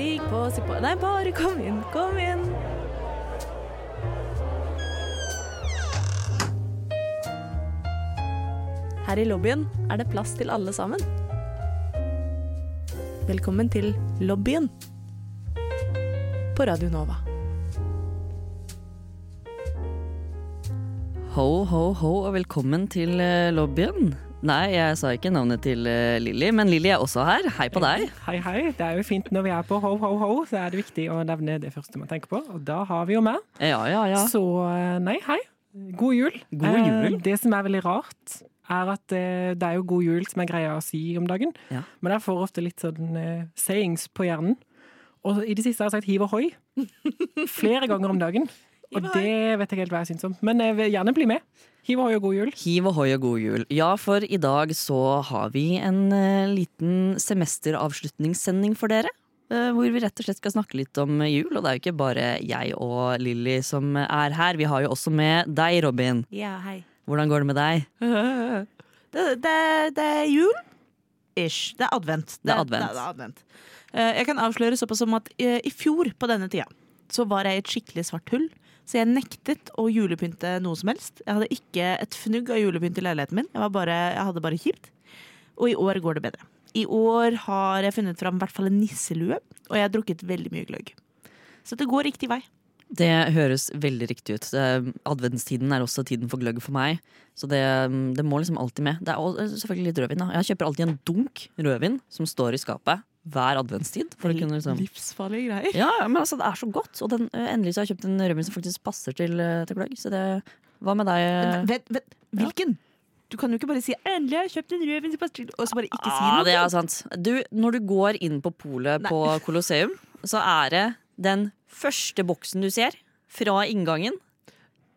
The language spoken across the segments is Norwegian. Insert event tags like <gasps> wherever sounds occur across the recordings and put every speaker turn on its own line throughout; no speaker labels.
Stig på, stig på. Nei, bare kom inn, kom inn. Her i lobbyen er det plass til alle sammen. Velkommen til lobbyen på Radio Nova.
Ho, ho, ho, og velkommen til eh, lobbyen. Nei, jeg sa ikke navnet til uh, Lilly, men Lilly er også her. Hei på deg.
Hei, hei. Det er jo fint når vi er på ho, ho, ho, så er det viktig å nevne det første man tenker på. Og da har vi jo meg.
Ja, ja, ja.
Så eh, nei, hei. God jul.
God jul.
Eh, det som er veldig rart, er at eh, det er jo god jul som er greia å si om dagen.
Ja.
Men jeg får ofte litt sånn eh, sayings på hjernen. Og i det siste har jeg sagt hiv ohoi. <laughs> Flere ganger om dagen. Og det vet jeg helt hva jeg syns om. Men jeg vil gjerne bli med. Hiv ohoi og god jul.
Hiv ohoi og god jul. Ja, for i dag så har vi en eh, liten semesteravslutningssending for dere. eh, hvor vi rett og slett skal snakke litt om jul. Og det er jo ikke bare jeg og Lilly som er her. Vi har jo også med deg, Robin.
Ja, hei.
Hvordan går det med deg? <laughs>
Det, det, det er jul. Ish. Det er advent.
Det er advent.
Det, det er advent. Eh, Jeg kan avsløre såpass som at i fjor på denne tida så var jeg i et skikkelig svart hull. Så jeg nektet å julepynte noe som helst. Jeg hadde ikke et fnugg av julepynt i leiligheten min. Jeg, bare, jeg hadde bare kjipt. Og i år går det bedre. I år har jeg funnet fram i hvert fall en nisselue, og jeg har drukket veldig mye gløgg. Så det går riktig vei.
Det høres veldig riktig ut. Adventstiden er også tiden for gløgg for meg. Så det, det må liksom alltid med. Det er også selvfølgelig litt rødvin. Da. Jeg kjøper alltid en dunk rødvin som står i skapet hver adventstid. For det liksom
Livsfarlige greier.
ja, ja, men altså, det er så godt. Og den, øh, endelig så har jeg kjøpt en rødvin som faktisk passer til, øh, til gløgg. Så det Hva med deg? øh?
Vent, vent, hvilken? Du kan jo ikke bare si 'endelig har jeg kjøpt en rødvin', som passer til», og så bare ikke si
Ah, det er sant. Du, når du går inn på polet på Colosseum, så er det den første boksen du ser fra inngangen.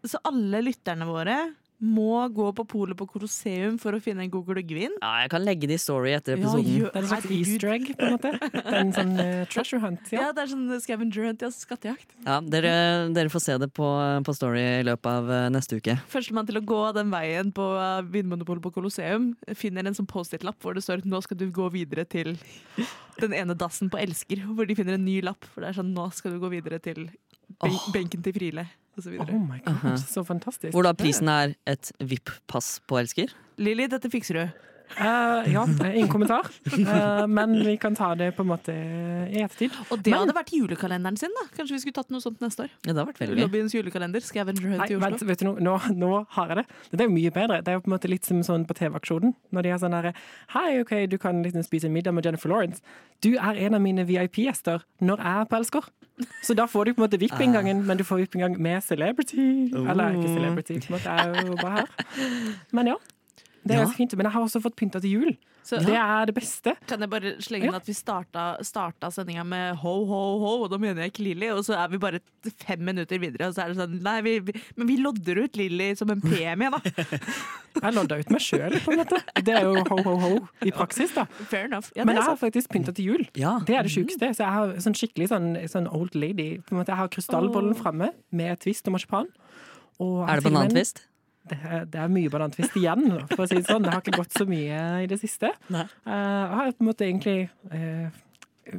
Så alle lytterne våre må gå på polet på Colosseum for å finne en god gløggvin.
Ja, jeg kan legge det i story etter
Ja,
episoden.
Det er en slags
Herregud.
easter egg, på en måte. Det er en sånn <laughs> uh, treasure hunt.
Ja.
Ja.
det er sånn scavenger hunt, ja, skattejakt.
Ja, dere, dere får se det på, på Story i løpet av eh, neste uke.
Førstemann til å gå den veien på uh, Vinmonopolet på Colosseum finner en sånn Post-It-lapp hvor det står 'Nå skal du gå videre til den ene dassen på Elsker', hvor de finner en ny lapp. For det er sånn 'Nå skal du gå videre til ben benken til Friele', osv.
Oh my god, så fantastisk.
Hvor da prisen er et VIP-pass på Elsker.
Lilly, dette fikser du.
Uh, ja, ingen kommentar. Uh, men vi kan ta det på en måte i ettertid.
Og det
Men-
hadde vært julekalenderen sin, da. Kanskje vi skulle tatt noe sånt neste år.
Ja, det hadde vært veldig.
Lobbyens julekalender. Scavenger hunt
Nei,
i Oslo.
vent, vet du noe? Nå, nå har jeg det. Det er jo mye bedre. Det er jo på en måte litt som sånn på TV-aksjonen. Når de har sånn herre Hei, OK, du kan liksom spise middag med Jennifer Lawrence. Du er en av mine VIP-gjester når jeg er på Elsker. Så da får du på en måte VIP-inngangen, men du får VIP-inngang med celebrity. Eller ikke celebrity, på en måte. Jeg er jo bare her. Men ja. Det er
Ja.
ganske fint. Men jeg har også fått pynta til jul.
Så-
Det er det beste.
Kan jeg bare slenge inn
Ja.
at vi starta, starta sendinga med ho, ho, ho, og da mener jeg ikke Lilly, og så er vi bare fem minutter videre, og så er det sånn Nei, vi, vi, men vi lodder ut Lilly som en premie, da. <laughs>
Jeg lodda ut meg sjøl, på en måte. Det er jo ho-ho-ho i praksis, da.
Fair enough. Ja,
Men jeg har faktisk pynta til jul.
Ja.
Det er det sjukeste. Så jeg har sånn skikkelig sånn, sånn old lady. På en måte, jeg har krystallbollen framme med twist og marsipan. Og
Er det banantvist?
Det, det er mye banantvist igjen, for å si det sånn. Det har ikke gått så mye i det siste.
Nei.
Eh, jeg har på en måte egentlig eh,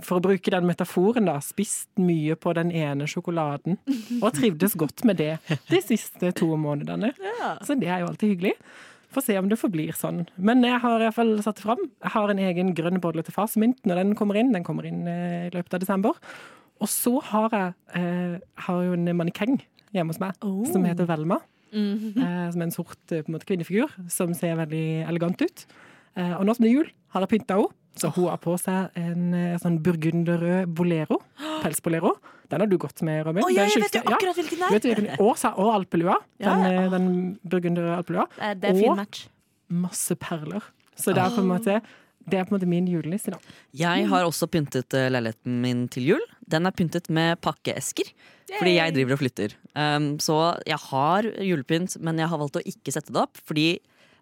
for å bruke den metaforen, da, spist mye på den ene sjokoladen. Og trivdes godt med det de siste to månedene. Så det er jo alltid hyggelig. Få se om det forblir sånn. Men jeg har i hvert fall satt det fram. Jeg har en egen grønn bolle til farsmynt når den kommer inn. Den kommer inn eh, i løpet av desember. Og så har jeg, eh, har jo en mannekeng hjemme hos meg
Oh.
som heter Velma.
Mhm.
eh, som er en sort eh, på en måte, kvinnefigur som ser veldig elegant ut. Eh, og nå som det er jul, har jeg pynta henne. Så hun har på seg en sånn burgunderrød bolero. <gasps> Pelsbolero. Den har du gått med, Robin.
Å ja, jeg vet jo akkurat hvilken
Ja,
det er!
du og, og alpelua.
Ja,
Den,
ja.
eh, den burgunderrøde alpelua.
Det er, en fin
Og-
match.
Masse perler. Så det er på en måte det er på en måte min julenisse, da.
Jeg har også pyntet leiligheten min til jul. Den er pyntet med pakkeesker. Fordi jeg driver og flytter. Um, så jeg har julepynt, men jeg har valgt å ikke sette det opp. Fordi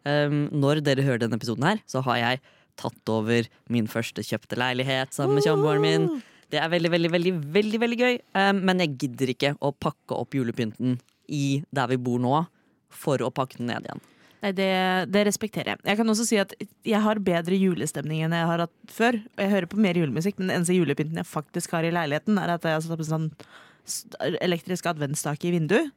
um, når dere hører denne episoden her, så har jeg tatt over min første kjøpte leilighet sammen med samboeren min. Det er veldig, veldig, veldig, veldig, veldig gøy. Um, men jeg gidder ikke å pakke opp julepynten i der vi bor nå, for å pakke den ned igjen.
Nei, det, det respekterer jeg. Jeg kan også si at jeg har bedre julestemning enn jeg har hatt før. Og jeg hører på mer julemusikk, men den eneste julepynten jeg faktisk har i leiligheten, er at jeg har satt opp en sånn elektrisk adventsstake i vinduet.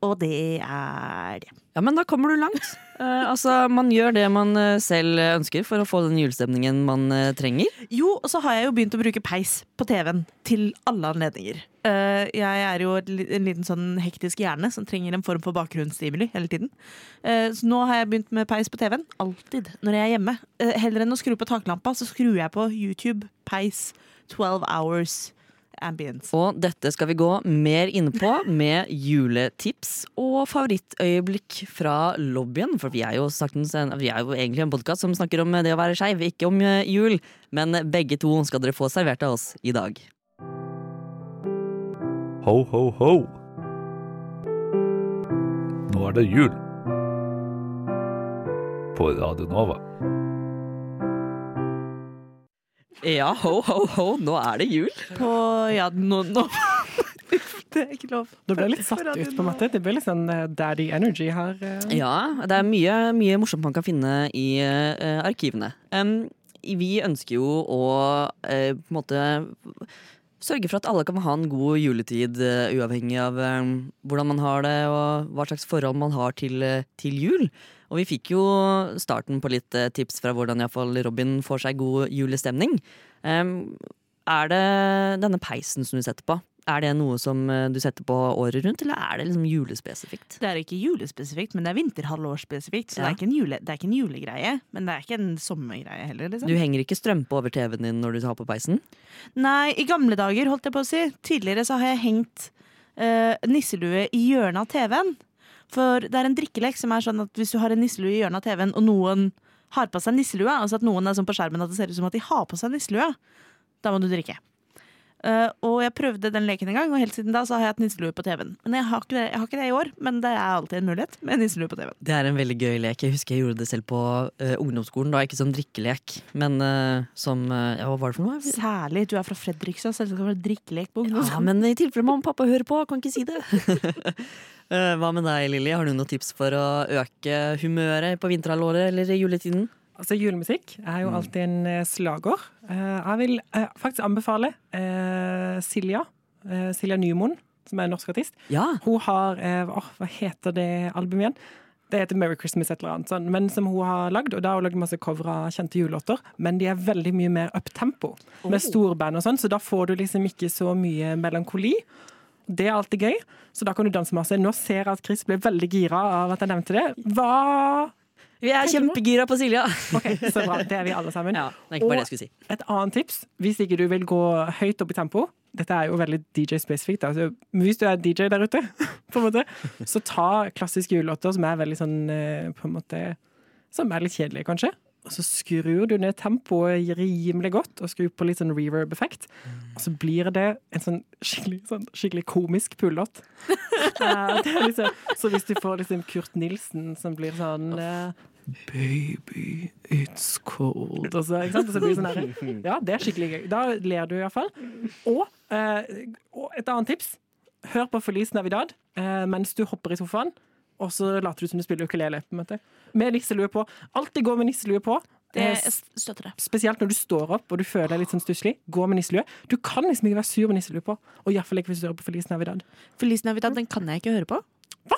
Og det er det.
Ja, men da kommer du langt. <laughs> Eh, altså, Man gjør det man eh, selv ønsker for å få den julestemningen man eh, trenger.
Jo, og så har jeg jo begynt å bruke peis på TV-en til alle anledninger. Eh, jeg er jo en liten sånn hektisk hjerne som trenger en form for bakgrunnsstimuli hele tiden. Eh, så nå har jeg begynt med peis på TV-en. Alltid når jeg er hjemme. Eh, heller enn å skru på taklampa, så skrur jeg på YouTube, peis, 12 hours ambience.
Og dette skal vi gå mer inn på med juletips og favorittøyeblikk fra lobbyen. For vi er jo, saktens en, vi er jo egentlig en podkast som snakker om det å være skeiv, ikke om eh, jul. Men begge to skal dere få servert av oss i dag.
Ho, ho, ho. Nå er det jul. På Radio Nova.
Ja, ho, ho, ho, nå er det jul.
På Ja, nå, nå. <laughs> Det er ikke lov.
Det ble litt satt ut, på en måte. Det ble litt sånn eh, daddy energy her. eh.
Ja, det er mye, mye morsomt man kan finne i uh, arkivene. Um, vi ønsker jo å uh, på en måte sørge for at alle kan ha en god juletid, uh, uavhengig av em, hvordan man har det og hva slags forhold man har til, uh, til jul. Og vi fikk jo starten på litt tips fra hvordan i hvert fall Robin får seg god julestemning. Um, er det denne peisen som du setter på? Er det noe som eh, du setter på året rundt, eller er det liksom julespesifikt?
Det er ikke julespesifikt, men det er vinterhalvårsspesifikt. Så
Ja.
det, er ikke en jule, det er ikke en julegreie, men det er ikke en sommergreie heller. Liksom.
Du henger ikke strømpe over TV-en din når du har på peisen?
Nei, i gamle dager, holdt jeg på å si. Tidligere så har jeg hengt uh, nisselue i hjørnet av TV-en. For det er en drikkelek som er sånn at hvis du har en nisselue i hjørnet av TV-en, og noen har på seg nisselue, altså at noen er sånn på skjermen at det ser ut som at de har på seg nisselue, da må du drikke. Eh, og jeg prøvde den leken en gang, og helt siden da så har jeg hatt nisselue på TV-en. Men jeg har, ikke det, jeg har ikke det i år, men det er alltid en mulighet med nisselue på TV-en.
Det er en veldig gøy lek. Jeg husker jeg gjorde det selv på uh, ungdomsskolen. Da ikke som drikkelek, men uh, som Ja, hva var det for noe?
Særlig, du er fra Fredrikstad, så det skal være drikkelek på ungdomsskolen.
Ja, men i tilfelle mamma og pappa hører på, kan ikke si det. <laughs> Hva med deg, Lilly? Har du noen tips for å øke humøret på vinterhalvåret eller juletiden?
Altså, julemusikk er jo alltid en eh, slager. Eh, jeg vil eh, faktisk anbefale Silja. Silja Nymoen, som er en norsk artist.
Ja.
Hun har åh, Hva heter det albumet igjen? Det heter Merry Christmas, et eller annet sånn, men som hun har lagd. Og da har hun lagd masse cover av kjente julelåter, men de er veldig mye mer uptempo. Med storband og sånn, så da får du liksom ikke så mye melankoli. Det er alltid gøy, så da kan du danse masse. Nå ser jeg at Chris ble veldig gira av at jeg nevnte det. Hva
Vi er kjempegira på Silja!
OK, så bra. Det er vi alle sammen.
Ja, det er ikke bare det jeg skulle si.
Et annet tips, hvis ikke du vil gå høyt opp i tempo Dette er jo veldig DJ-spesifikt. Altså, hvis du er DJ der ute, <laughs> på en måte, så ta klassiske julelåter som er veldig sånn eh, på en måte Som er litt kjedelige, kanskje. Og så skrur du ned tempoet rimelig godt, og skrur på litt sånn reverb-effekt. Og så blir det en sånn skikkelig, sånn skikkelig komisk pullåt. <laughs> Liksom, så hvis du får liksom Kurt Nilsen som blir sånn eh, Baby, it's cold. Og så, ikke sant? Og så blir det sånn her, <laughs> ja, det er skikkelig gøy. Da ler du iallfall. Og, eh, og et annet tips. Hør på Feliz Navidad eh, mens du hopper i sofaen, og så later du som du spiller ukulele. på en måte. Med nisselue på. Alltid gå med nisselue på.
Det
Eh,
støtter det.
Spesielt når du står opp og du føler deg litt sånn stusslig. Gå med nisselue. Du kan liksom ikke være sur med nisselue på. Og iallfall ikke hvis du hører på Feliz Navidad.
Feliz Navidad den kan jeg ikke høre på.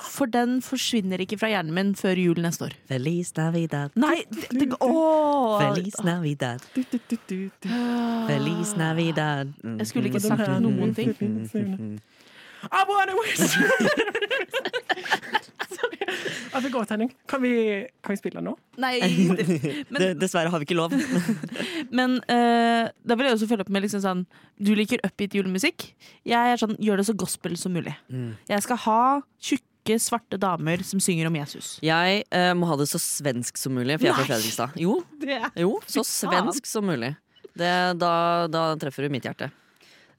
For den forsvinner ikke fra hjernen min før jul neste år.
Feliz Navidad,
Nei, det, det, åh!
Feliz Navidad,
Du, du, du, du, du.
Feliz Navidad. Mm.
Jeg skulle ikke sagt noen ting.
I wanna wish. Jeg fikk tegning. Kan vi, kan vi spille den nå?
Nei, <laughs> men,
Dessverre har vi ikke lov. <laughs>
men uh, da vil jeg også følge opp med liksom sånn Du liker upbeat julemusikk. Jeg er sånn, gjør det så gospel som mulig. Jeg skal ha tjukke, svarte damer som synger om Jesus.
Jeg uh, må ha det så svensk som mulig, for jeg er fra Fredrikstad. Jo, jo så svensk som mulig. Det, da, da treffer du mitt hjerte.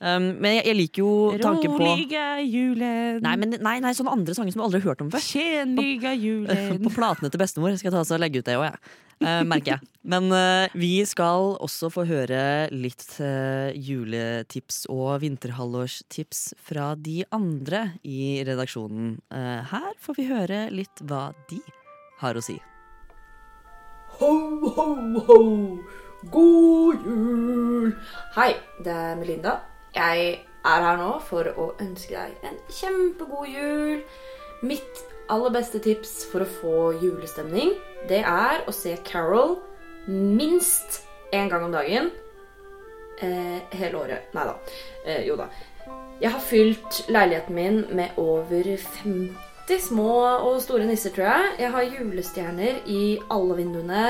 Um, men jeg, jeg liker jo tanken på
Rolige julen.
Nei, men, nei, nei, sånne andre sanger som jeg aldri har hørt om før.
Kjenlige julen. <laughs>
På platene til bestemor. Skal Jeg ta og legge ut det òg, jeg. Uh, merker jeg. Men uh, vi skal også få høre litt uh, juletips og vinterhalvårstips fra de andre i redaksjonen. Eh, her får vi høre litt hva de har å si.
Ho, ho, ho! God jul! Hei, det er Melinda. Jeg er her nå for å ønske deg en kjempegod jul. Mitt aller beste tips for å få julestemning, det er å se Carol minst én gang om dagen. Eh, hele året. Nei da. Eh, jo da. Jeg har fylt leiligheten min med over 50 små og store nisser, tror jeg. Jeg har julestjerner i alle vinduene,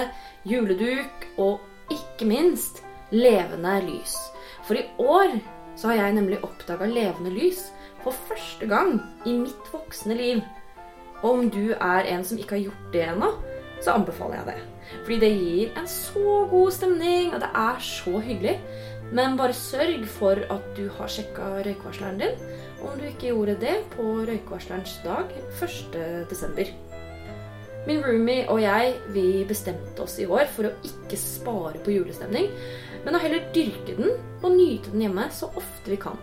juleduk og ikke minst levende lys. For i år så har jeg nemlig oppdaga levende lys for første gang i mitt voksne liv. Og om du er en som ikke har gjort det ennå, så anbefaler jeg det. Fordi det gir en så god stemning, og det er så hyggelig. Men bare sørg for at du har sjekka røykvarsleren din, om du ikke gjorde det på røykvarslerens dag 1.12. Min roomie og jeg vi bestemte oss i år for å ikke spare på julestemning, men å heller dyrke den og nyte den hjemme så ofte vi kan.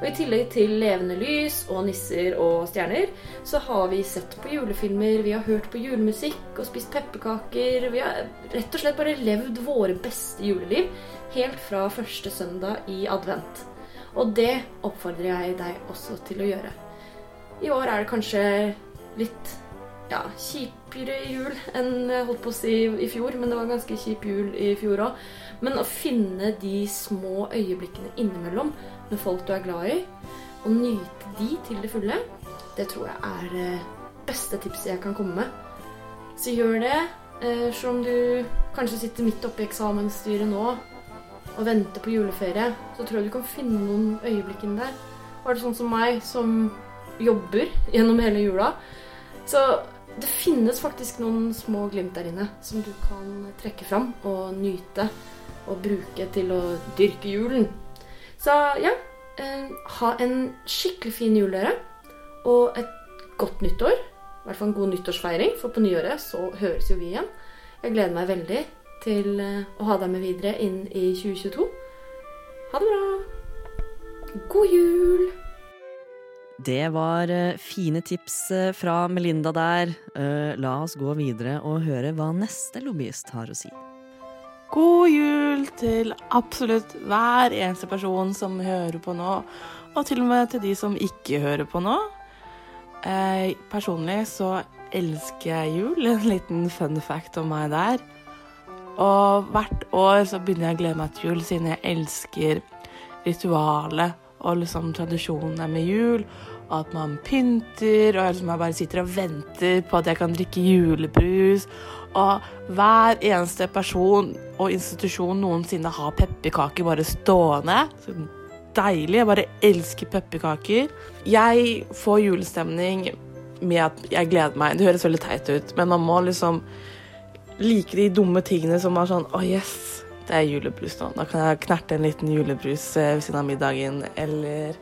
Og I tillegg til levende lys og nisser og stjerner, så har vi sett på julefilmer, vi har hørt på julemusikk og spist pepperkaker. Vi har rett og slett bare levd våre beste juleliv helt fra første søndag i advent. Og det oppfordrer jeg deg også til å gjøre. I år er det kanskje litt ja, kjipere jul enn jeg holdt på å si i fjor, men det var en ganske kjip jul i fjor òg. Men å finne de små øyeblikkene innimellom med folk du er glad i, og nyte de til det fulle, det tror jeg er det beste tipset jeg kan komme med. Så gjør det. Eh, Selv om du kanskje sitter midt oppe i eksamensstyret nå og venter på juleferie, så tror jeg du kan finne noen øyeblikk inni der. Er det sånn som meg, som jobber gjennom hele jula, så det finnes faktisk noen små glimt der inne som du kan trekke fram og nyte og bruke til å dyrke julen. Så ja, eh, ha en skikkelig fin jul, dere. Og et godt nyttår. I hvert fall en god nyttårsfeiring, for på nyåret så høres jo vi igjen. Jeg gleder meg veldig til eh, å ha deg med videre inn i 2022. Ha det bra. God jul!
Det var eh, fine tips eh, fra Melinda der. Eh, La oss gå videre og høre hva neste lobbyist har å si.
God jul til absolutt hver eneste person som hører på nå, og til og med til de som ikke hører på nå. Personlig så elsker jeg jul. En liten fun fact om meg der. Og hvert år så begynner jeg å glede meg til jul, siden jeg elsker ritualet og liksom tradisjonene med jul. Og at man pynter, og liksom jeg bare sitter og venter på at jeg kan drikke julebrus. Og hver eneste person og institusjon noensinne har pepperkaker bare stående. Så deilig. Jeg bare elsker pepperkaker. Jeg får julestemning med at jeg gleder meg. Det høres veldig teit ut, men man må liksom like de dumme tingene som er sånn Å, oh yes, det er julebrus nå. Da kan jeg knerte en liten julebrus eh, ved siden av middagen. Eller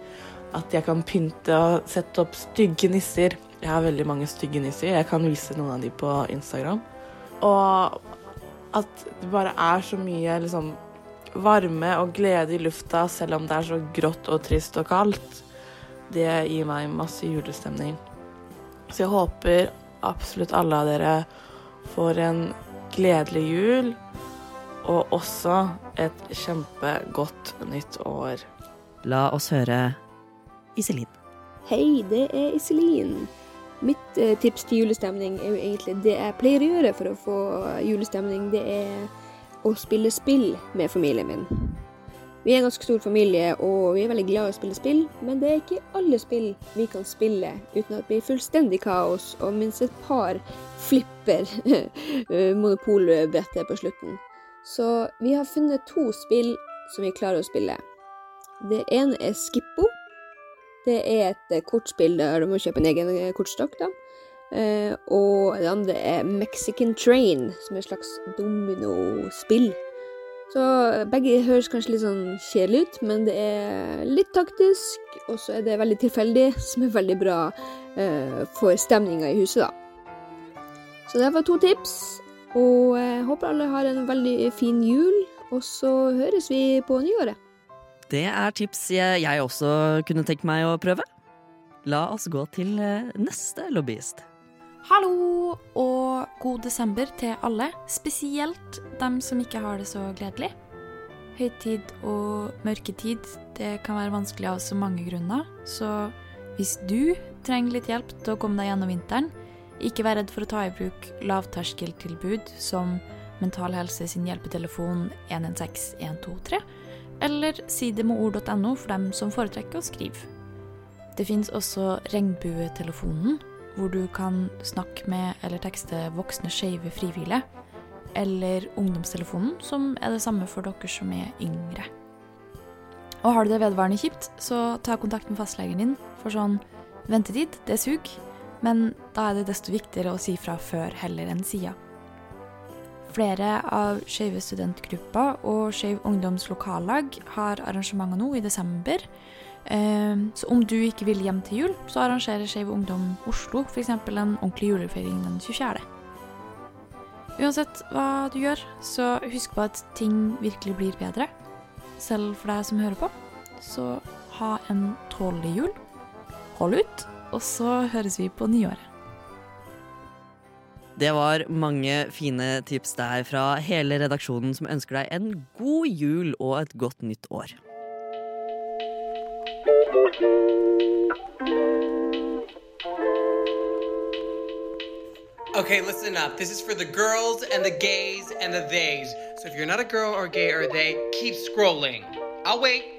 at jeg kan pynte og sette opp stygge nisser. Jeg har veldig mange stygge nisser. Jeg kan vise noen av de på Instagram. Og at det bare er så mye liksom varme og glede i lufta selv om det er så grått og trist og kaldt. Det gir meg masse julestemning. Så jeg håper absolutt alle av dere får en gledelig jul, og også et kjempegodt nytt år.
La oss høre Iselin.
Hei, det er Iselin. Mitt eh, tips til julestemning er jo egentlig det jeg pleier å gjøre for å få julestemning. Det er å spille spill med familien min. Vi er en ganske stor familie, og vi er veldig glad i å spille spill, men det er ikke alle spill vi kan spille uten at det blir fullstendig kaos, og minst et par flipper <laughs> monopolbrettet på slutten. Så vi har funnet to spill som vi klarer å spille. Det ene er Skippo. Det er et eh, kortspill der du må kjøpe en egen eh, kortstokk, da. Eh, og det andre er Mexican Train, som er et slags dominospill. Så begge høres kanskje litt sånn kjedelig ut, men det er litt taktisk, og så er det veldig tilfeldig, <laughs> som er veldig bra for stemninga i huset, da. Så det var to tips, og jeg håper alle har en veldig fin jul, og så høres vi på nyåret.
Det er tips jeg, jeg også kunne tenkt meg å prøve. La oss gå til eh, neste lobbyist.
Hallo og god desember til alle, spesielt dem som ikke har det så gledelig. Høytid og mørketid, det kan være vanskelig av så mange grunner, så hvis du trenger litt hjelp til å komme deg gjennom vinteren, ikke vær redd for å ta i bruk lavterskeltilbud som Mental Helse sin hjelpetelefon 116 123, eller sidemedord.no for dem som foretrekker å skrive. Det finnes også Regnbuetelefonen, hvor du kan snakke med eller tekste voksne skeive frivillige. Eller Ungdomstelefonen, som er det samme for dere som er yngre. Og har du det vedvarende kjipt, så ta kontakt med fastlegen din, for sånn ventetid, det suger. Men da er det desto viktigere å si fra før heller enn sida. Flere av Skeive studentgrupper og Skeiv ungdoms lokallag har arrangementer nå i desember. Eh, Så om du ikke vil hjem til jul, så arrangerer Skeiv Ungdom Oslo f.eks. en ordentlig julefeiring den 24. Uansett hva du gjør, så husk på at ting virkelig blir bedre. Selv for deg som hører på. Så ha en tålelig jul. Hold ut, og så høres vi på nyåret.
Det var mange fine tips der fra hele redaksjonen som ønsker deg en god jul og et godt nytt år.
Okay, listen up. This is for the girls and the gays and the theys. So if you're not a girl or gay or they, keep scrolling. I'll wait.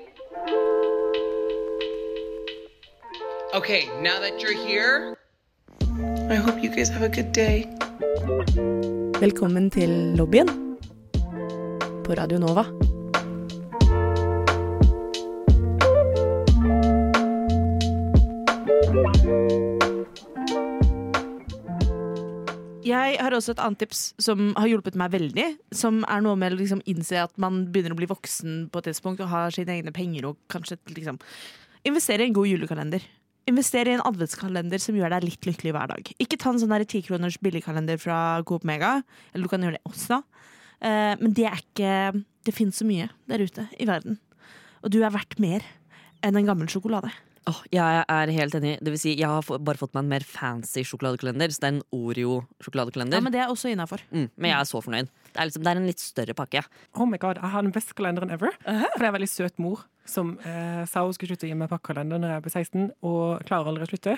Okay, now that you're here, I hope you guys have a good day.
Velkommen til lobbyen på Radio Nova.
Jeg har også et annet tips som har hjulpet meg veldig. Som er noe med å liksom innse at man begynner å bli voksen på et tidspunkt og har sine egne penger og kanskje liksom Investere i en god julekalender. Investere i en adventskalender som gjør deg litt lykkelig hver dag. Ikke ta en sånn tikroners billigkalender fra Coop Mega. Eller du kan gjøre det også. Eh, men det er ikke Det finnes så mye der ute i verden. Og du er verdt mer enn en gammel sjokolade.
Åh, jeg er helt enig. Det vil si, jeg har bare fått meg en mer fancy sjokoladekalender. Så det er en Oreo-sjokoladekalender.
Ja, men det er også innafor.
mm, men jeg er så fornøyd. Det er, liksom, det er en litt større pakke.
Oh my god, Jeg har den beste kalenderen ever. For det er en veldig søt mor som eh, sa hun skulle slutte å gi meg pakkekalender når jeg ble 16, og klarer aldri å slutte.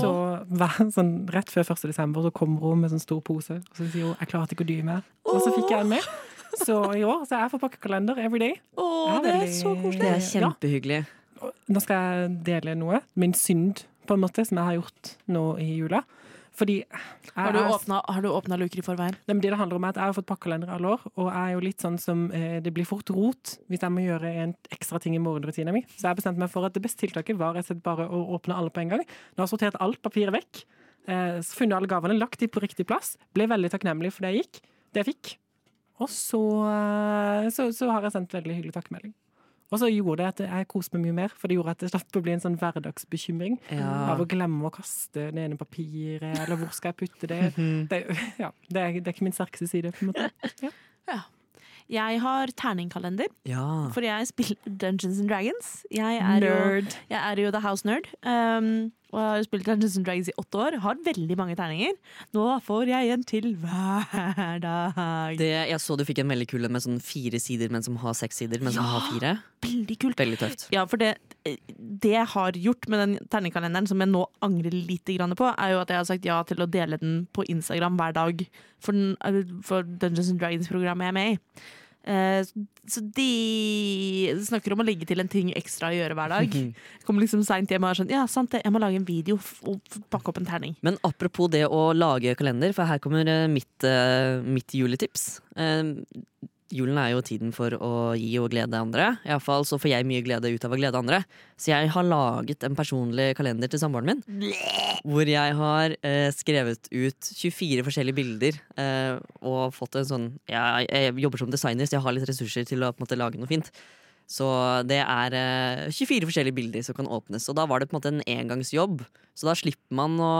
Så hver, sånn, rett før 1. desember så kommer hun med sånn stor pose, og så sier hun 'jeg klarte ikke å dy mer'. Og så fikk jeg den med. Så i år så er jeg for pakkekalender every day.
Oh, det er så koselig.
Det er kjempehyggelig.
Og Nå skal jeg dele noe. Min synd, på en måte, som jeg har gjort nå i jula. Fordi
Har du åpna, har du åpna luker i forveien?
Det det handler om er at Jeg har fått pakkekalender alle år, og jeg er jo litt sånn som eh, det blir fort rot hvis jeg må gjøre en ekstra ting i morgenrutina mi. Så jeg bestemte meg for at det beste tiltaket var rett og slett bare å åpne alle på en gang. Nå har jeg sortert alt papiret vekk, eh, funnet alle gavene, lagt de på riktig plass. Ble veldig takknemlig for det jeg gikk, det jeg fikk. Og så, eh, så, så har jeg sendt veldig hyggelig takkemelding. Og så gjorde det at jeg koste meg mye mer, for det gjorde at det slapp å bli en sånn hverdagsbekymring
Ja.
av å glemme å kaste det ene papiret, eller hvor skal jeg putte det? Det, ja, det, er, det er ikke min sterkeste side, på en måte.
Jeg har terningkalender,
Ja.
for jeg spiller Dungeons and Dragons. Jeg er, jo, jeg er jo The House Nerd. Um, og har spilt Dungeons and Dragons i åtte år. Har veldig mange terninger. Nå får jeg en til hver dag.
Det, jeg så du fikk en veldig kul en med sånn fire sider, men som har seks sider, men som har fire.
Veldig kult.
Veldig tøft.
Ja, for det, det jeg har gjort med den terningkalenderen, som jeg nå angrer litt på, er jo at jeg har sagt ja til å dele den på Instagram hver dag for, den, for Dungeons and Dragons-programmet jeg er med i. Eh, så de snakker om å legge til en ting ekstra å gjøre hver dag. <laughs> Kommer liksom seint hjem og er sånn Ja, sant det, jeg må lage en video og pakke opp en terning.
Men apropos det å lage kalender, for her kommer eh, mitt, eh, mitt juletips. Julen er jo tiden for å gi og glede andre. Iallfall så får jeg mye glede ut av å glede andre. Så jeg har laget en personlig kalender til samboeren min. Hvor jeg har eh, skrevet ut 24 forskjellige bilder eh, og fått en sånn jeg, jeg jobber som designer, så jeg har litt ressurser til å på en måte, lage noe fint. Så det er eh, 24 forskjellige bilder som kan åpnes. Og da var det på en måte en engangsjobb. Så da slipper man å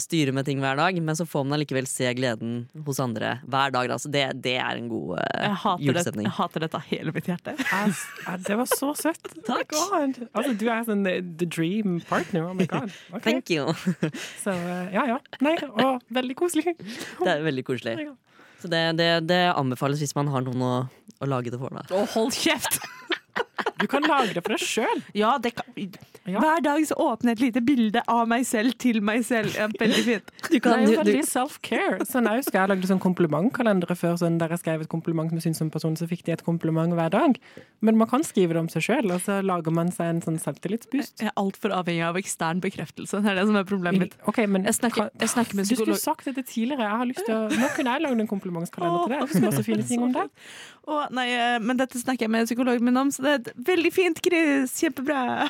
styre med ting hver dag, men så får man allikevel se gleden hos andre hver dag. Altså, det, det er en god uh,
Jeg hater, jeg hater dette av hele mitt hjerte. <laughs>
As, as, det var så søtt.
Takk.
Oh. Altså, du er sånn eh, the dream partner. Oh my <laughs> god. Okay.
Thank you. <laughs>
Så eh, ja, ja. Nei, og veldig koselig.
Det er veldig koselig. Så det, det, det anbefales hvis man har noen å, å lage det for. Da.
Å, hold kjeft!
Du kan lage det for deg sjøl.
Ja,
Ja.
Hver dag så åpner jeg et lite bilde av meg selv til meg selv. Ja, veldig fint.
Du
Det
kan,
er jo veldig self-care. Sånn, jeg husker jeg lagde sånn komplimentkalendere før, sånn, der jeg skrev et kompliment som jeg syntes om personen, så fikk de et kompliment hver dag. Men man kan skrive det om seg sjøl, og så lager man seg en sånn selvtillitsboost.
Jeg er altfor avhengig av ekstern bekreftelse. Det er det som er problemet mitt.
Okay, men
Jeg snakker, jeg snakker med
Du skulle sagt dette tidligere. Jeg har lyst til å, nå kunne jeg lagd en komplimentskalender til deg. Det er masse fine ting om det.
Å, nei, eh, men dette snakker jeg med psykologen min om, så det er veldig fint, Chris. Kjempebra.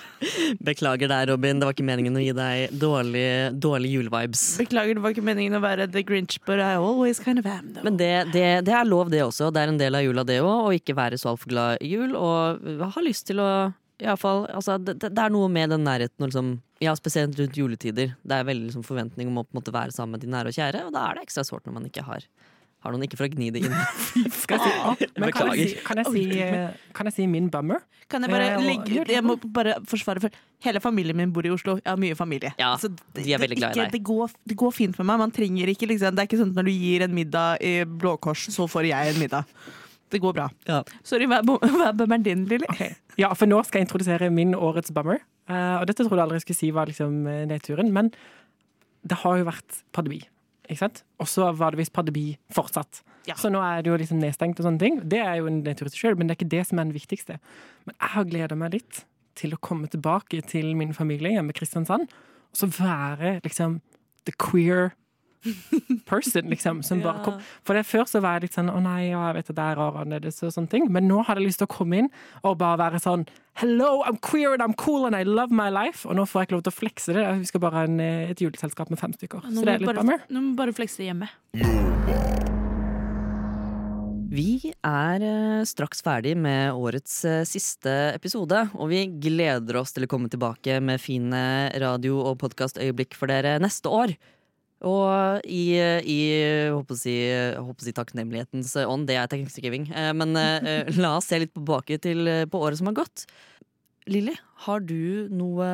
beklager deg, Robin. Det var ikke meningen å gi deg dårlige dårlig julevibes.
Beklager, det var ikke meningen å være the grinch, but I always kind of am. Though.
Men det, det, det er lov, det også. Det er en del av jula, det òg. Å ikke være så altfor glad i jul. Og ha lyst til å fall, altså, det, det er noe med den nærheten liksom, ja, Spesielt rundt juletider. Det er veldig liksom, forventning om å på måte, være sammen med de nære og kjære, og da er det ekstra sårt når man ikke har, har noen. Ikke for å gni det inn. <laughs>
Skal jeg si, men kan jeg, si, kan, jeg si, eh, kan jeg si min bummer?
Kan jeg bare
Eh,
legge Jeg må bare forsvare for Hele familien min bor i Oslo. Jeg har mye familie.
Ja,
Så det,
de er veldig glad i
ikke-
deg.
Det går, det går fint med meg. Man trenger ikke liksom, Det er ikke sånn at når du gir en middag i Blå Kors, så får jeg en middag. Det går bra.
Ja.
Sorry, hva er er bummeren din, Lilly?
Okay. Ja, for nå skal jeg introdusere min årets bummer. Uh, og dette trodde jeg aldri jeg skulle si var liksom nedturen, men det har jo vært pandemi. Og så var det visst pandemi fortsatt.
Ja.
Så nå er det jo liksom nedstengt og sånne ting. Det er jo en nedtur i seg sjøl, men det er ikke det som er den viktigste. Men jeg har gleda meg litt til å komme tilbake til min familie hjemme i Kristiansand, og så være liksom the queer person, liksom. Som bare kom. For det, før så var jeg litt sånn å nei, ja, jeg vet at det er rart annerledes og sånne ting, men nå hadde jeg lyst til å komme inn og bare være sånn Hello, I'm queer and I'm cool and I love my life. Og nå får jeg ikke lov til å flekse det. Vi skal bare ha en, eh, et juleselskap med fem stykker. Så det er litt
bare,
bummer.
nå må vi bare flekse det hjemme.
Vi er eh, straks ferdig med årets eh, siste episode, og vi gleder oss til å komme tilbake med fine radio- og podkastøyeblikk for dere neste år. Og i, i håper si, håper si takknemlighetens ånd, det er Thanksgiving, eh, men eh, <laughs> la oss se litt tilbake til, eh, på året som har gått. Lilly, har du noe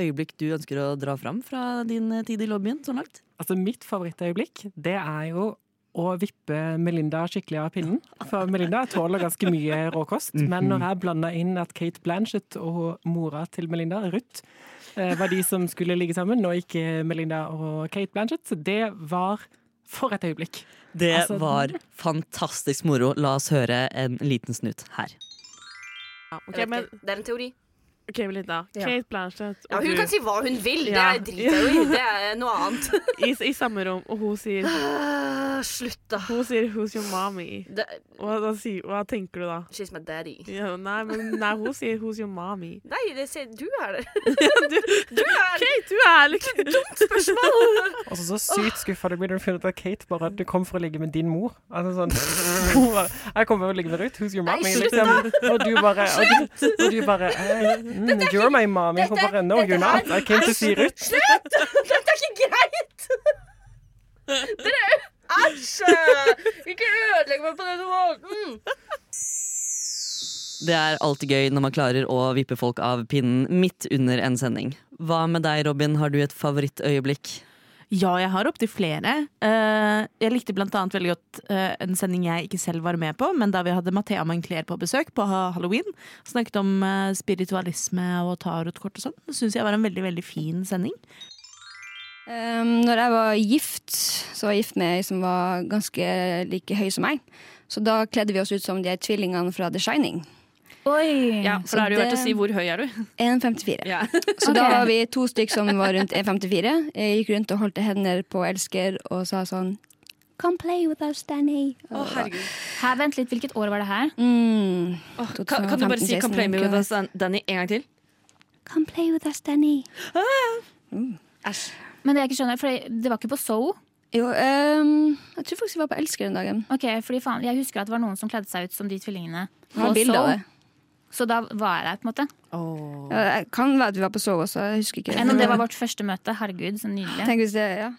øyeblikk du ønsker å dra fram fra din tid i lobbyen så langt?
Altså, mitt favorittøyeblikk, det er jo å vippe Melinda skikkelig av pinnen. For Melinda tåler ganske mye råkost. Men når jeg blanda inn at Kate Blanchett og mora til Melinda, Ruth, var de som skulle ligge sammen, og ikke Melinda og Kate Blanchett, så det var for et øyeblikk.
Det
Altså,
var fantastisk moro. La oss høre en liten snutt her.
Ok, men
Det er en teori.
Ok, Melinda.
Ja.
Kate Blanchett og
Ja, hun
du
kan si hva hun vil.
Ja.
Det driter jeg jo i. Det er noe annet. <laughs>
i, i samme rom, og hun sier
Ah, Slutt, da.
Hun sier 'who's your mommy'?
Det,
Hva, da sier, hva tenker du da?
she's my daddy.
Ja, nei, men nei, hun sier 'who's your mommy'? <laughs>
Nei, det sier du er det. <laughs>
du,
Du er
Kate, du er liksom
Dumt spørsmål!
altså, så sykt skuffa du blir når du finner ut at Kate bare du kom for å ligge med din mor. Altså sånn Jeg kommer for å ligge med Ruth, who's your
Nei,
mommy?
slutt
Liksom. Og du bare Og du, og du bare mm, You're my mommy. Hun
dette-
bare No,
dette
you're not. I came to see Ruth.
Slutt! <laughs> Dette er ikke greit! <laughs> Dere Æsj! Ikke ødelegg meg på denne måten!
Det er alltid gøy når man klarer å vippe folk av pinnen midt under en sending. Hva med deg, Robin? Har du et favorittøyeblikk?
Ja, jeg har opptil flere. Eh, jeg likte blant annet veldig godt eh, en sending jeg ikke selv var med på, men da vi hadde Mathea Mancler på besøk på halloween. Snakket om eh, spiritualisme og tarotkort og sånn. Det syns jeg var en veldig, veldig fin sending.
Um, når jeg var gift, så var jeg gift med ei som var ganske like høy som meg. Så da kledde vi oss ut som de tvillingene fra The Shining.
Oi!
Ja, for da er det jo verdt å si hvor høy er du?
1,54.
Ja. <laughs>
Så
okay.
da var vi to stykk som var rundt 1,54. Jeg gikk rundt og holdt hender på elsker og sa sånn Come play with us, Danny.
Å, herregud.
Her, vent litt, hvilket år var det her?
Mm.
Oh, kan, kan du bare si 'Come play with us, Danny' en gang til?
Come play with us, Danny.
Æsj.
Men det jeg ikke skjønner, for det var ikke på So.
Jo, um, jeg tror faktisk vi var på Elsker den dagen.
Ok, fordi faen, Jeg husker at det var noen som kledde seg ut som de tvillingene.
Har
på
bilde
So.
av det.
Så da var jeg der, på en måte.
Ja, det kan være at vi var på sove også. Jeg husker ikke.
Enn om det var vårt første møte. Herregud, så nydelig.
Tenk hvis det, ja.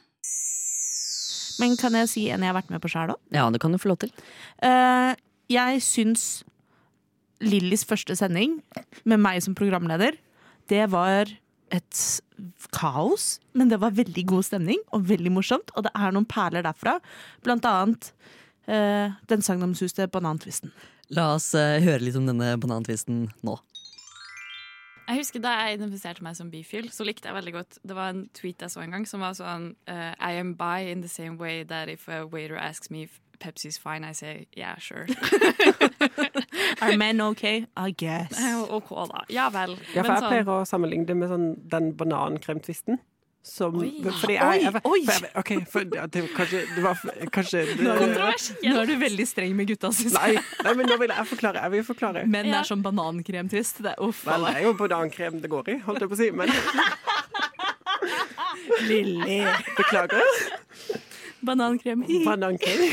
Men kan jeg si en jeg har vært med på sjæl òg?
Ja, det kan du få lov til.
Eh, jeg syns Lillys første sending med meg som programleder, det var et kaos. Men det var veldig god stemning og veldig morsomt. Og det er noen perler derfra. Blant annet eh, den sagnomsuste banantvisten.
La oss eh, høre litt om denne banantvisten nå.
Jeg husker Da jeg identifiserte meg som bifil, så likte jeg veldig godt Det var en tweet jeg så en gang som var sånn uh, I am bi in the same way that if a waiter asks me if Pepsi's fine, I say yeah, sure. <laughs>
Are men okay? I guess. <laughs>
OK, da. Ja vel.
Ja, for
Men
jeg
sånn-
pleier å sammenligne det med sånn, den banankremtvisten. Som,
Oi.
fordi jeg, jeg,
Oi, oi.
For jeg, ok, for det, det, kanskje, det var kanskje <laughs>
Nå er du veldig streng med gutta, syns
Nei,
jeg.
nei, men nå vil jeg forklare. Jeg vil forklare.
Men det er som banankremtvist. Det er uff
Vel, det er jo banankrem det går i, holdt jeg på å si. Men <laughs>
Lilly.
beklager.
Banankrem.
Banankrem.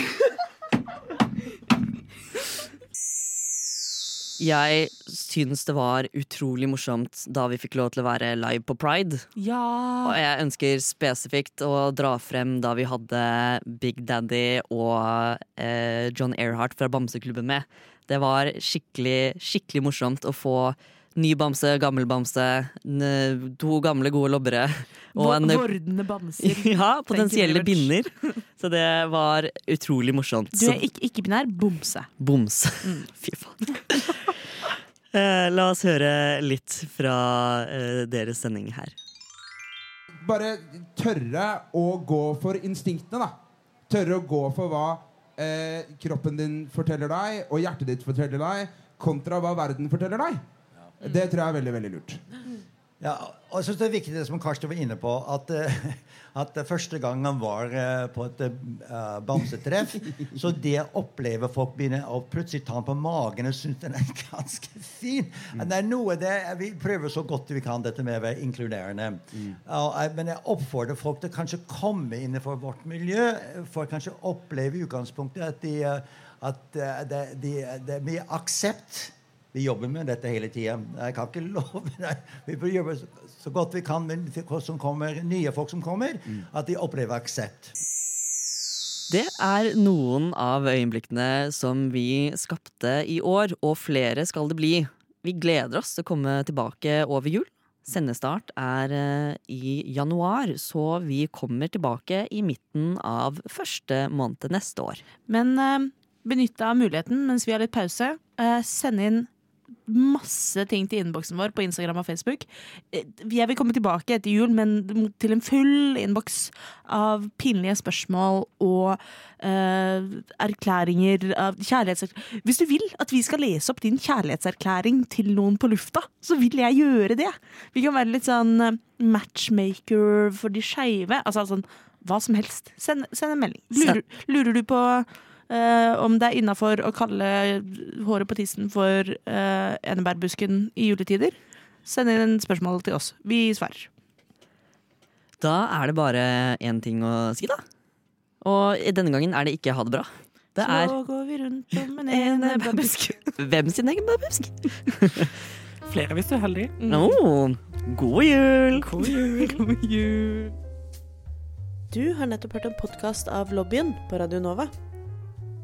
Jeg syns det var utrolig morsomt da vi fikk lov til å være live på Pride.
Ja.
Og jeg ønsker spesifikt å dra frem da vi hadde Big Daddy og eh, John Earhart fra Bamseklubben med. Det var skikkelig, skikkelig morsomt å få ny bamse, gammel bamse, to gamle, gode lobbere og en
Vordende bamser. <laughs>
ja, potensielle binder. Så det var utrolig morsomt.
Du er ikke, ikke binær. Bomse.
Boms. <laughs> Fy faen. Eh, la oss høre litt fra eh, deres sending her.
Bare tørre å gå for instinktene, da. Tørre å gå for hva eh, kroppen din forteller deg, og hjertet ditt forteller deg, kontra hva verden forteller deg. Det tror jeg er veldig, veldig lurt.
Ja, og jeg synes Det er viktig det som Karsten var inne på, at, eh, at det første gang han var eh, på et eh, bamsetreff Så det opplever folk begynner å plutselig ta ham på magen og synes den er ganske fin. Men det er noe det, Vi prøver så godt vi kan dette med å være inkluderende. Jeg- men jeg oppfordrer folk til kanskje komme innenfor vårt miljø for kanskje oppleve i utgangspunktet at, de, at det, de, det er mye aksept vi jobber med dette hele tida. Jeg kan ikke <laughs> love deg. Vi får jobbe så, godt vi kan med som kommer, nye folk som kommer, at de opplever aksept.
Det er noen av øyeblikkene som vi skapte i år, og flere skal det bli. Vi gleder oss til å komme tilbake over jul. Sendestart er eh, i januar, så vi kommer tilbake i midten av første måned neste år.
Men uh, benytt deg av muligheten mens vi har litt pause. Uh, send inn masse ting til innboksen vår på Instagram og Facebook. Eh, Jeg vil komme tilbake etter jul, men til en full innboks av pinlige spørsmål og uh, erklæringer av kjærlighetserklæring. Hvis du vil at vi skal lese opp din kjærlighetserklæring til noen på lufta, så vil jeg gjøre det. Vi kan være litt sånn eh, matchmaker for de skeive. Altså sånn hva som helst. Send, send en melding. Lurer, lurer du på eh, om det er innafor å kalle håret på tissen for uh, enebærbusken i juletider? Send inn spørsmål til oss. Vi svarer.
Da er det bare én ting å si, da. Og denne gangen er det ikke ha det bra. Det er
Så går vi rundt om en enebærbusk.
hvem sin egen bærbusk? <laughs>
Flere hvis du er heldig.
Oh, god jul!
God jul. <laughs>
God jul.
Du har nettopp hørt en podkast av Lobbyen på Radio Nova.